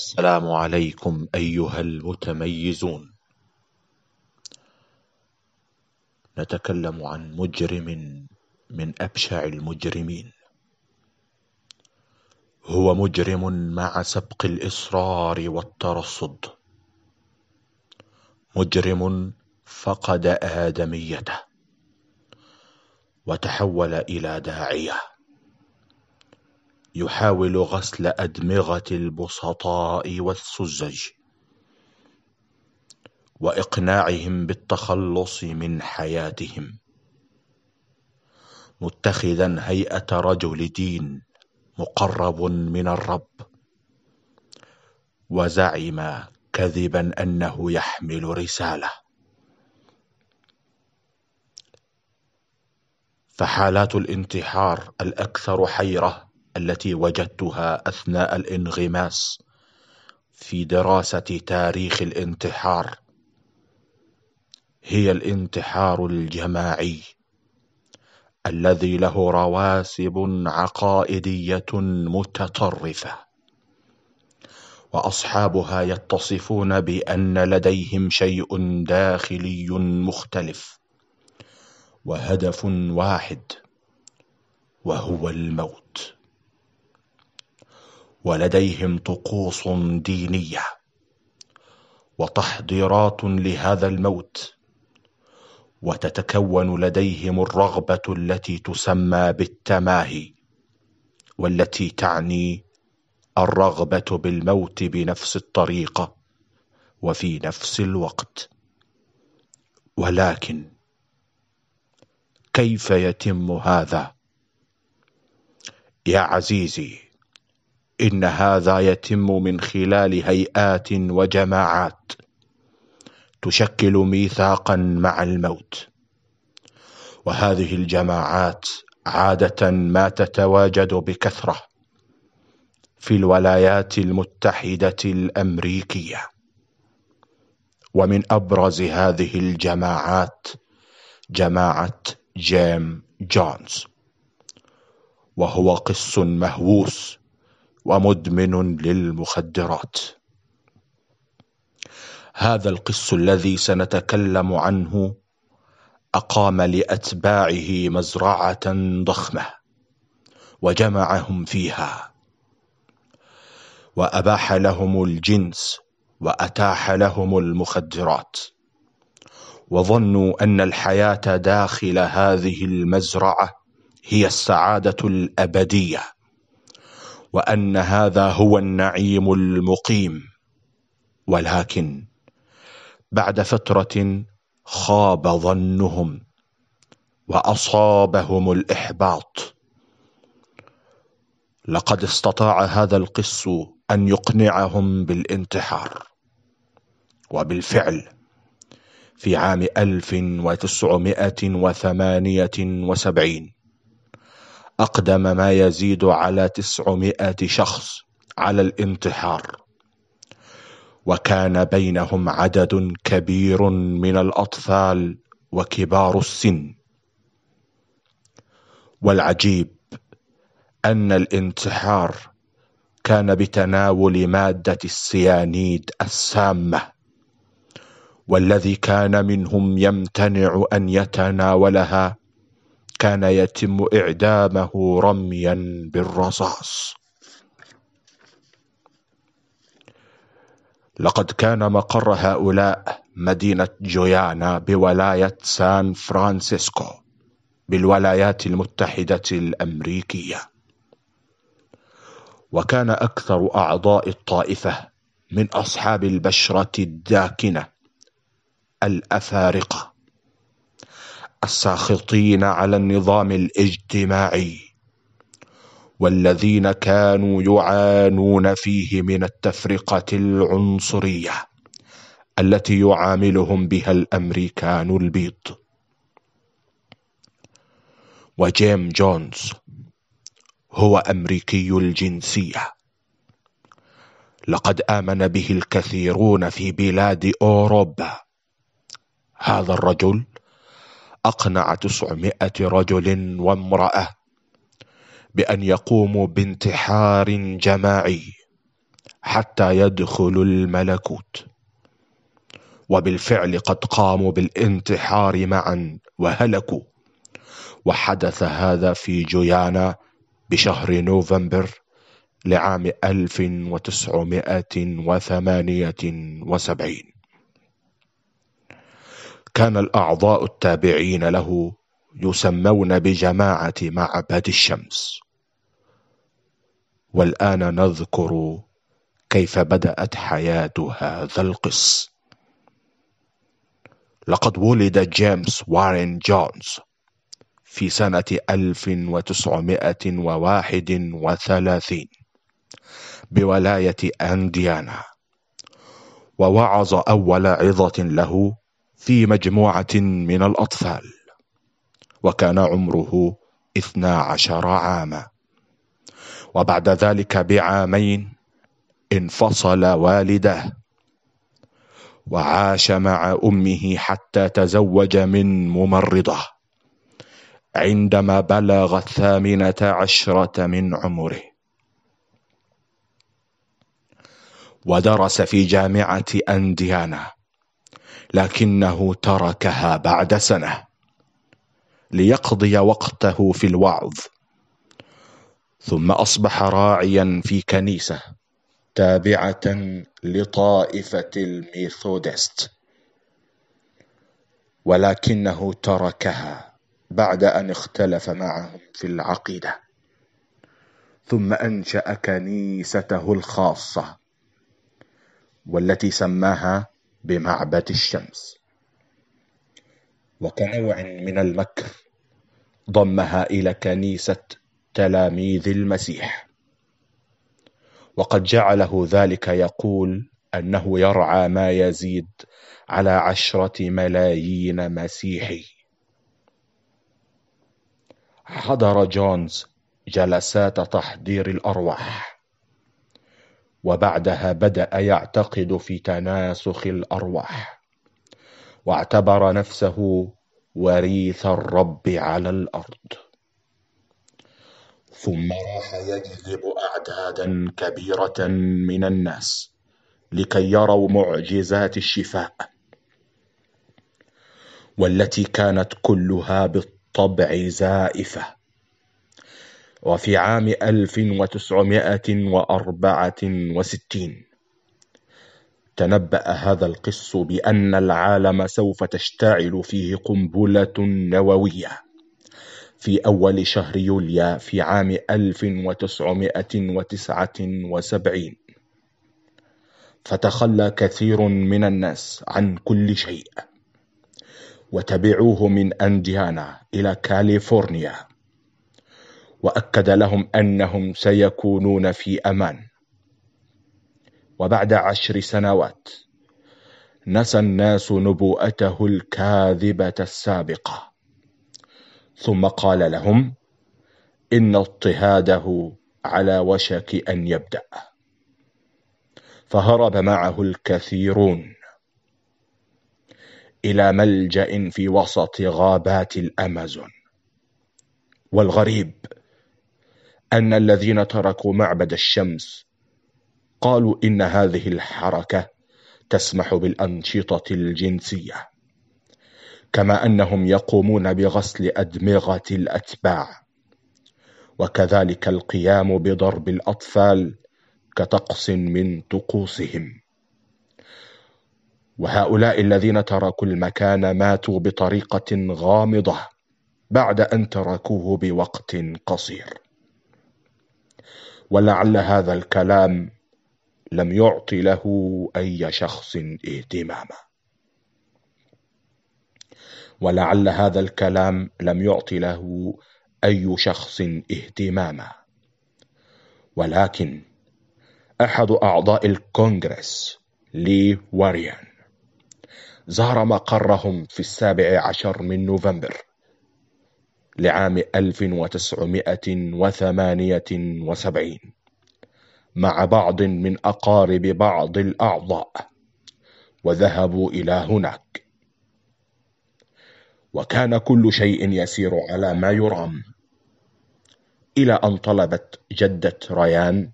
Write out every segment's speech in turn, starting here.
السلام عليكم أيها المتميزون. نتكلم عن مجرم من أبشع المجرمين. هو مجرم مع سبق الإصرار والترصد. مجرم فقد آدميته وتحول إلى داعية. يحاول غسل أدمغة البسطاء والسذج وإقناعهم بالتخلص من حياتهم. متخذا هيئة رجل دين مقرب من الرب. وزعم كذبا أنه يحمل رسالة. فحالات الانتحار الأكثر حيرة التي وجدتها أثناء الانغماس في دراسة تاريخ الانتحار. هي الانتحار الجماعي الذي له رواسب عقائدية متطرفة وأصحابها يتصفون بأن لديهم شيء داخلي مختلف وهدف واحد وهو الموت. ولديهم طقوس دينية. وتحضيرات لهذا الموت. وتتكون لديهم الرغبة التي تسمى بالتماهي. والتي تعني الرغبة بالموت بنفس الطريقة وفي نفس الوقت. ولكن كيف يتم هذا؟ يا عزيزي إن هذا يتم من خلال هيئات وجماعات تشكل ميثاقا مع الموت. وهذه الجماعات عادة ما تتواجد بكثرة في الولايات المتحدة الأمريكية. ومن أبرز هذه الجماعات جماعة جيم جونز وهو قس مهووس. ومدمن للمخدرات. هذا القس الذي سنتكلم عنه أقام لأتباعه مزرعة ضخمة وجمعهم فيها. وأباح لهم الجنس وأتاح لهم المخدرات. وظنوا أن الحياة داخل هذه المزرعة هي السعادة الأبدية. وأن هذا هو النعيم المقيم. ولكن بعد فترة خاب ظنهم وأصابهم الإحباط. لقد استطاع هذا القس أن يقنعهم بالانتحار وبالفعل. في عام 1978 أقدم ما يزيد على تسعمائة شخص على الانتحار. وكان بينهم عدد كبير من الأطفال وكبار السن. والعجيب أن الانتحار كان بتناول مادة السيانيد السامة والذي كان منهم يمتنع أن يتناولها كان يتم إعدامه رميا بالرصاص. لقد كان مقر هؤلاء مدينة جويانا بولاية سان فرانسيسكو بالولايات المتحدة الأمريكية. وكان أكثر أعضاء الطائفة من أصحاب البشرة الداكنة الأفارقة. الساخطين على النظام الاجتماعي والذين كانوا يعانون فيه من التفرقة العنصرية التي يعاملهم بها الأمريكان البيض. وجيم جونز هو أمريكي الجنسية. لقد آمن به الكثيرون في بلاد أوروبا. هذا الرجل أقنع تسعمائة رجل وامرأة بأن يقوموا بانتحار جماعي حتى يدخلوا الملكوت. وبالفعل قد قاموا بالانتحار معا وهلكوا. وحدث هذا في جيانا بشهر نوفمبر لعام 1978 كان الأعضاء التابعين له يسمون بجماعة معبد الشمس. والآن نذكر كيف بدأت حياة هذا القس. لقد ولد جيمس وارين جونز في سنة 1931 بولاية أنديانا ووعظ أول عظة له في مجموعة من الأطفال وكان عمره اثنا عشر عاما. وبعد ذلك بعامين انفصل والده وعاش مع أمه حتى تزوج من ممرضة. عندما بلغ الثامنة عشرة من عمره. ودرس في جامعة أنديانا. لكنه تركها بعد سنة ليقضي وقته في الوعظ. ثم أصبح راعيا في كنيسة تابعة لطائفة الميثودست. ولكنه تركها بعد أن اختلف معهم في العقيدة. ثم أنشأ كنيسته الخاصة والتي سماها بمعبد الشمس. وكنوع من المكر ضمها إلى كنيسة تلاميذ المسيح. وقد جعله ذلك يقول أنه يرعى ما يزيد على عشرة ملايين مسيحي. حضر جونز جلسات تحضير الأرواح. وبعدها بدأ يعتقد في تناسخ الأرواح. واعتبر نفسه وريث الرب على الأرض. ثم راح يجذب أعدادا كبيرة من الناس لكي يروا معجزات الشفاء والتي كانت كلها بالطبع زائفة. وفي عام 1964 تنبأ هذا القس بأن العالم سوف تشتعل فيه قنبلة نووية. في أول شهر يوليو في عام 1979 فتخلى كثير من الناس عن كل شيء. وتبعوه من أنديانا إلى كاليفورنيا. وأكد لهم أنهم سيكونون في أمان. وبعد عشر سنوات نسى الناس نبوءته الكاذبة السابقة. ثم قال لهم إن اضطهاده على وشك أن يبدأ. فهرب معه الكثيرون إلى ملجأ في وسط غابات الأمازون والغريب أن الذين تركوا معبد الشمس قالوا إن هذه الحركة تسمح بالأنشطة الجنسية كما أنهم يقومون بغسل أدمغة الأتباع وكذلك القيام بضرب الأطفال كطقس من طقوسهم. وهؤلاء الذين تركوا المكان ماتوا بطريقة غامضة بعد أن تركوه بوقت قصير. ولعل هذا الكلام لم يعط له أي شخص اهتماما. ولعل هذا الكلام لم يعط له أي شخص اهتماما. ولكن أحد أعضاء الكونغرس لي واريان زار مقرهم في السابع عشر من نوفمبر. لعام 1978 مع بعض من أقارب بعض الأعضاء وذهبوا إلى هناك. وكان كل شيء يسير على ما يرام. إلى أن طلبت جدة ريان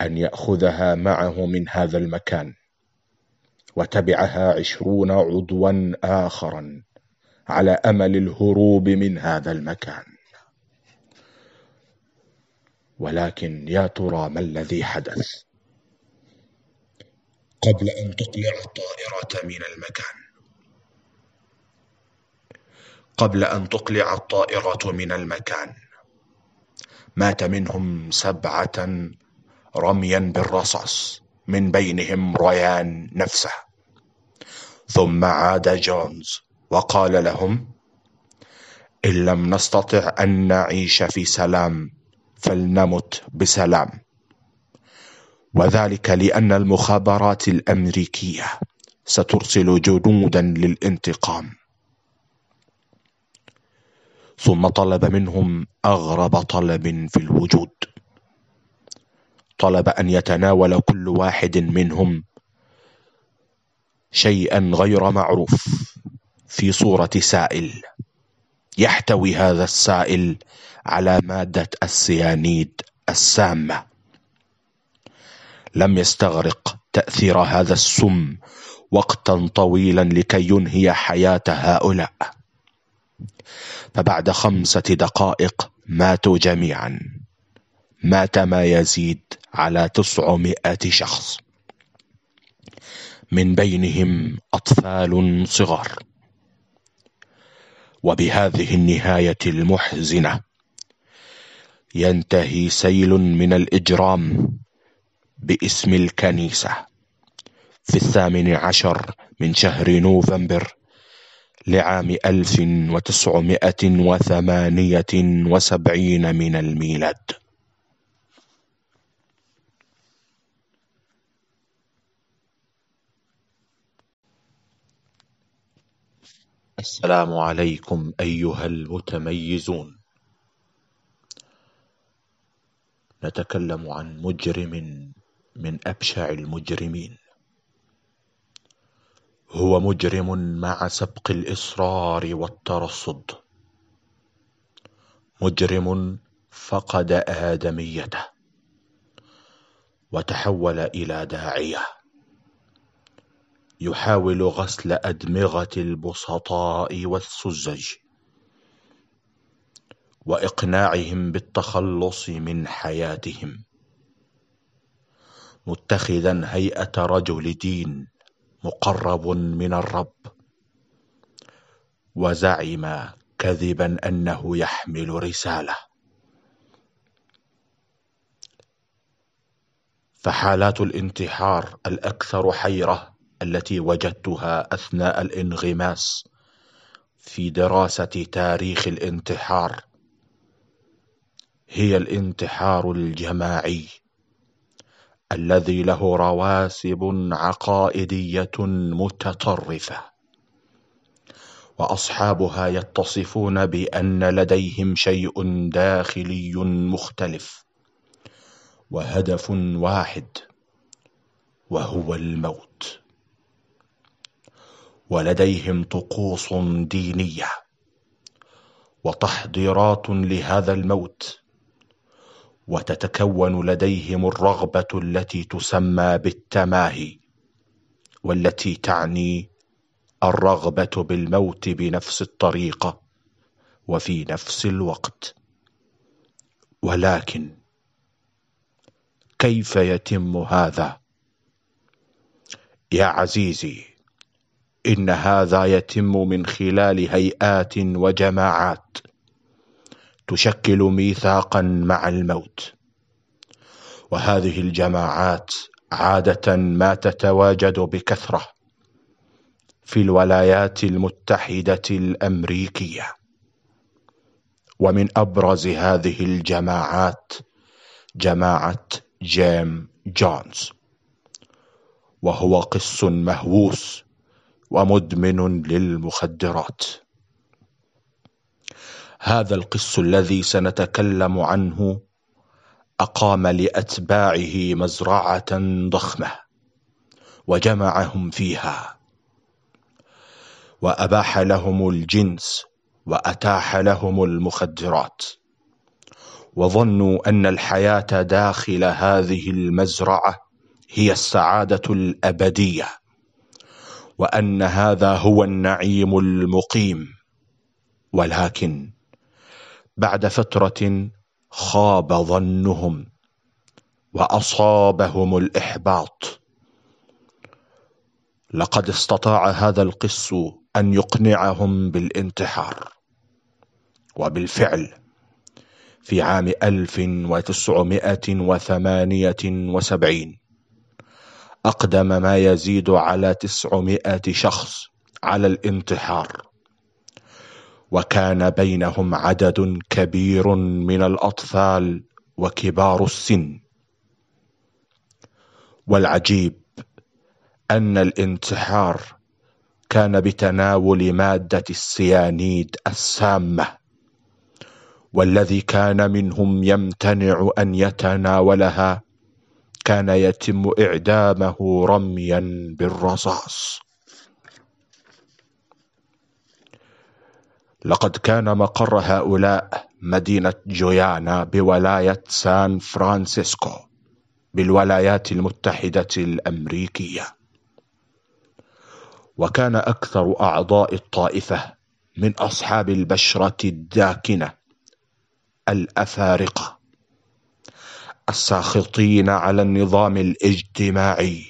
أن يأخذها معه من هذا المكان وتبعها عشرون عضوا آخرا. على أمل الهروب من هذا المكان. ولكن يا ترى ما الذي حدث؟ قبل أن تقلع الطائرة من المكان. قبل أن تقلع الطائرة من المكان. مات منهم سبعة رميا بالرصاص من بينهم ريان نفسه. ثم عاد جونز وقال لهم إن لم نستطع أن نعيش في سلام فلنمت بسلام. وذلك لأن المخابرات الأمريكية سترسل جنودا للانتقام. ثم طلب منهم أغرب طلب في الوجود. طلب أن يتناول كل واحد منهم شيئا غير معروف. في صورة سائل. يحتوي هذا السائل على مادة السيانيد السامة. لم يستغرق تأثير هذا السم وقتا طويلا لكي ينهي حياة هؤلاء. فبعد خمسة دقائق ماتوا جميعا. مات ما يزيد على تسعمائة شخص. من بينهم أطفال صغار. وبهذه النهاية المحزنة. ينتهي سيل من الإجرام باسم الكنيسة. في الثامن عشر من شهر نوفمبر لعام ألف وتسعمائة وثمانية وسبعين من الميلاد. السلام عليكم أيها المتميزون. نتكلم عن مجرم من أبشع المجرمين. هو مجرم مع سبق الإصرار والترصد. مجرم فقد آدميته وتحول إلى داعية. يحاول غسل أدمغة البسطاء والسذج وإقناعهم بالتخلص من حياتهم متخذا هيئة رجل دين مقرب من الرب. وزعم كذبا أنه يحمل رسالة. فحالات الانتحار الأكثر حيرة التي وجدتها أثناء الانغماس في دراسة تاريخ الانتحار. هي الانتحار الجماعي الذي له رواسب عقائدية متطرفة وأصحابها يتصفون بأن لديهم شيء داخلي مختلف وهدف واحد وهو الموت. ولديهم طقوس دينية وتحضيرات لهذا الموت وتتكون لديهم الرغبة التي تسمى بالتماهي والتي تعني الرغبة بالموت بنفس الطريقة وفي نفس الوقت. ولكن كيف يتم هذا؟ يا عزيزي إن هذا يتم من خلال هيئات وجماعات تشكل ميثاقا مع الموت. وهذه الجماعات عادة ما تتواجد بكثرة في الولايات المتحدة الأمريكية. ومن أبرز هذه الجماعات جماعة جيم جونز وهو قس مهووس. ومدمن للمخدرات. هذا القس الذي سنتكلم عنه أقام لأتباعه مزرعة ضخمة وجمعهم فيها. وأباح لهم الجنس وأتاح لهم المخدرات. وظنوا أن الحياة داخل هذه المزرعة هي السعادة الأبدية. وأن هذا هو النعيم المقيم. ولكن بعد فترة خاب ظنهم وأصابهم الإحباط. لقد استطاع هذا القس أن يقنعهم بالانتحار وبالفعل. في عام 1978 أقدم ما يزيد على 900 شخص على الانتحار. وكان بينهم عدد كبير من الأطفال وكبار السن. والعجيب أن الانتحار كان بتناول مادة السيانيد السامة والذي كان منهم يمتنع أن يتناولها كان يتم إعدامه رميا بالرصاص. لقد كان مقر هؤلاء مدينة جويانا بولاية سان فرانسيسكو بالولايات المتحدة الأمريكية. وكان أكثر أعضاء الطائفة من أصحاب البشرة الداكنة الأفارقة. الساخطين على النظام الاجتماعي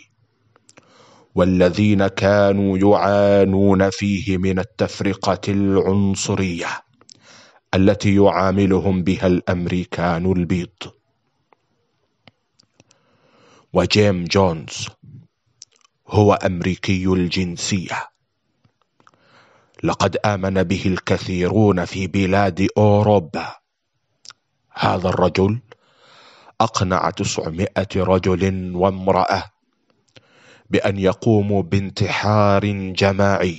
والذين كانوا يعانون فيه من التفرقة العنصرية التي يعاملهم بها الأمريكان البيض. وجيم جونز هو أمريكي الجنسية. لقد آمن به الكثيرون في بلاد أوروبا. هذا الرجل أقنع تسعمائة رجل وامرأة بأن يقوموا بانتحار جماعي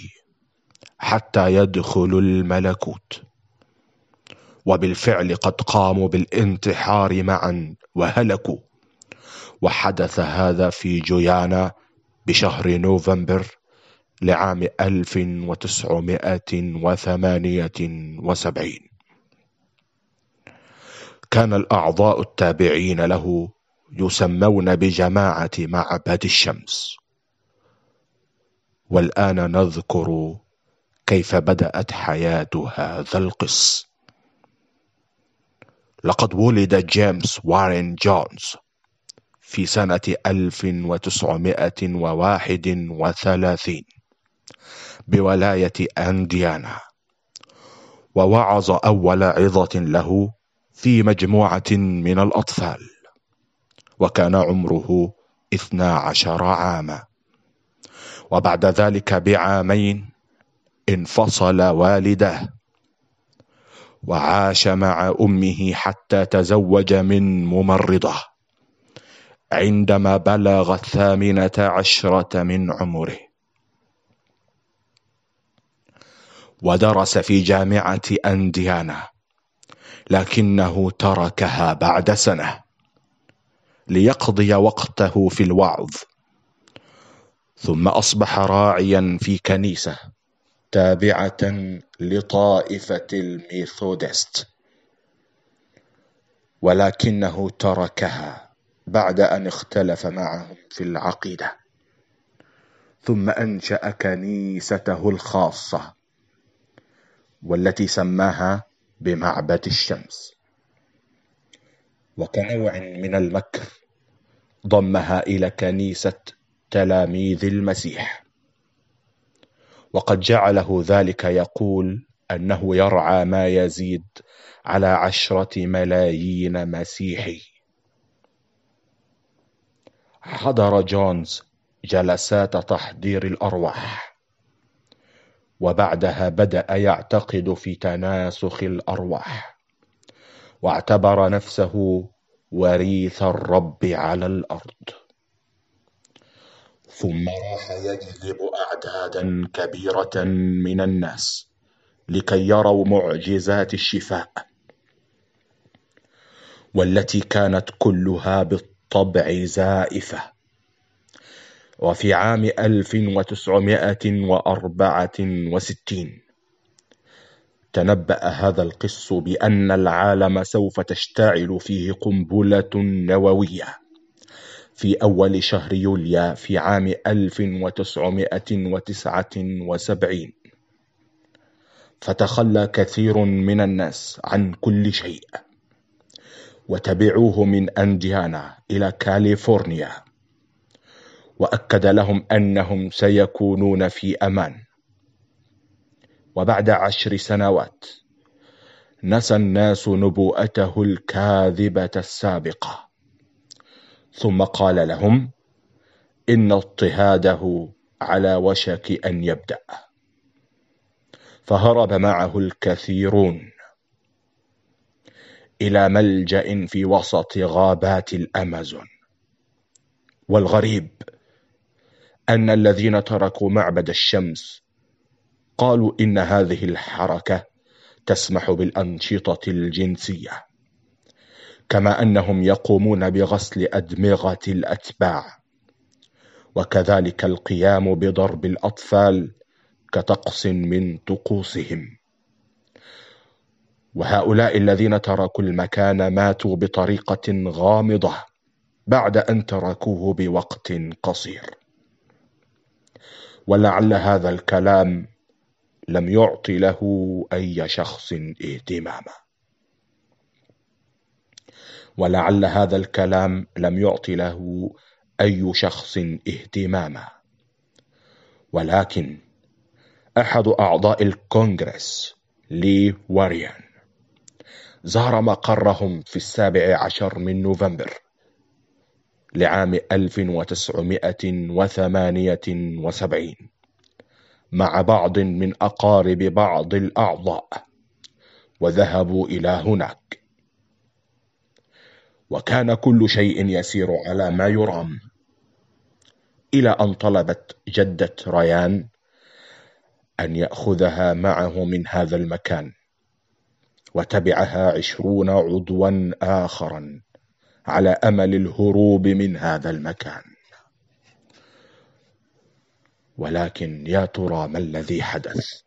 حتى يدخلوا الملكوت. وبالفعل قد قاموا بالانتحار معا وهلكوا. وحدث هذا في جويانا بشهر نوفمبر لعام 1978 كان الأعضاء التابعين له يسمون بجماعة معبد الشمس. والآن نذكر كيف بدأت حياة هذا القس. لقد ولد جيمس وارين جونز في سنة 1931 بولاية أنديانا ووعظ أول عظة له في مجموعة من الأطفال وكان عمره اثنا عشر عاما. وبعد ذلك بعامين انفصل والده وعاش مع أمه حتى تزوج من ممرضة. عندما بلغ الثامنة عشرة من عمره. ودرس في جامعة أنديانا. لكنه تركها بعد سنة ليقضي وقته في الوعظ. ثم أصبح راعيا في كنيسة تابعة لطائفة الميثودست. ولكنه تركها بعد أن اختلف معهم في العقيدة. ثم أنشأ كنيسته الخاصة والتي سماها بمعبد الشمس. وكنوع من المكر ضمها إلى كنيسة تلاميذ المسيح. وقد جعله ذلك يقول أنه يرعى ما يزيد على عشرة ملايين مسيحي. حضر جونز جلسات تحضير الأرواح. وبعدها بدأ يعتقد في تناسخ الأرواح. واعتبر نفسه وريث الرب على الأرض. ثم راح يجذب أعدادا كبيرة من الناس لكي يروا معجزات الشفاء والتي كانت كلها بالطبع زائفة. وفي عام 1964 تنبأ هذا القس بأن العالم سوف تشتعل فيه قنبلة نووية. في أول شهر يوليو في عام 1979 فتخلى كثير من الناس عن كل شيء. وتبعوه من أنديانا إلى كاليفورنيا. وأكد لهم أنهم سيكونون في أمان. وبعد عشر سنوات نسى الناس نبوءته الكاذبة السابقة. ثم قال لهم إن اضطهاده على وشك أن يبدأ. فهرب معه الكثيرون إلى ملجأ في وسط غابات الأمازون. والغريب أن الذين تركوا معبد الشمس قالوا إن هذه الحركة تسمح بالأنشطة الجنسية كما أنهم يقومون بغسل أدمغة الأتباع وكذلك القيام بضرب الأطفال كطقس من طقوسهم. وهؤلاء الذين تركوا المكان ماتوا بطريقة غامضة بعد أن تركوه بوقت قصير. ولعل هذا الكلام لم يعط له أي شخص اهتماما ولعل هذا الكلام لم يعط له أي شخص اهتماما ولكن أحد أعضاء الكونغرس لي واريان زار مقرهم في السابع عشر من نوفمبر. لعام 1978 مع بعض من أقارب بعض الأعضاء وذهبوا إلى هناك. وكان كل شيء يسير على ما يرام. إلى أن طلبت جدة ريان أن يأخذها معه من هذا المكان وتبعها عشرون عضوا آخرا. على أمل الهروب من هذا المكان. ولكن يا ترى ما الذي حدث؟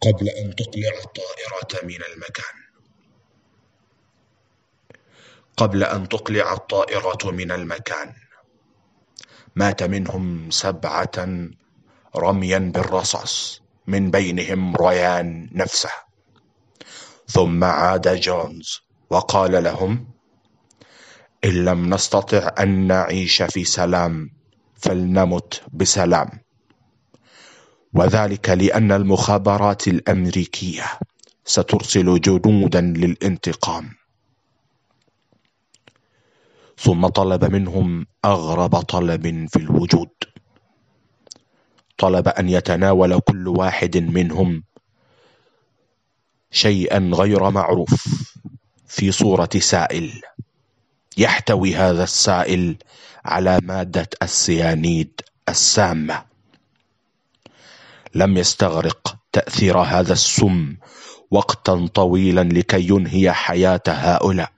قبل أن تقلع الطائرة من المكان. قبل أن تقلع الطائرة من المكان. مات منهم سبعة رميا بالرصاص من بينهم ريان نفسه. ثم عاد جونز. وقال لهم إن لم نستطع أن نعيش في سلام فلنمت بسلام. وذلك لأن المخابرات الأمريكية سترسل جنودا للانتقام. ثم طلب منهم أغرب طلب في الوجود. طلب أن يتناول كل واحد منهم شيئا غير معروف. في صورة سائل. يحتوي هذا السائل على مادة السيانيد السامة. لم يستغرق تأثير هذا السم وقتا طويلا لكي ينهي حياة هؤلاء.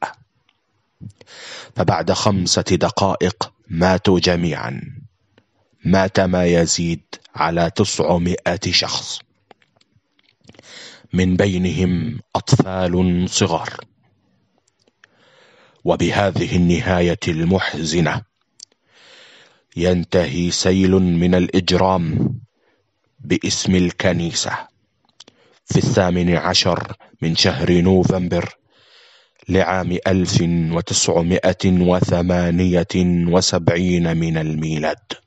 فبعد خمسة دقائق ماتوا جميعا. مات ما يزيد على تسعمائة شخص. من بينهم أطفال صغار. وبهذه النهاية المحزنة. ينتهي سيل من الإجرام باسم الكنيسة. في الثامن عشر من شهر نوفمبر لعام ألف وتسعمائة وثمانية وسبعين من الميلاد.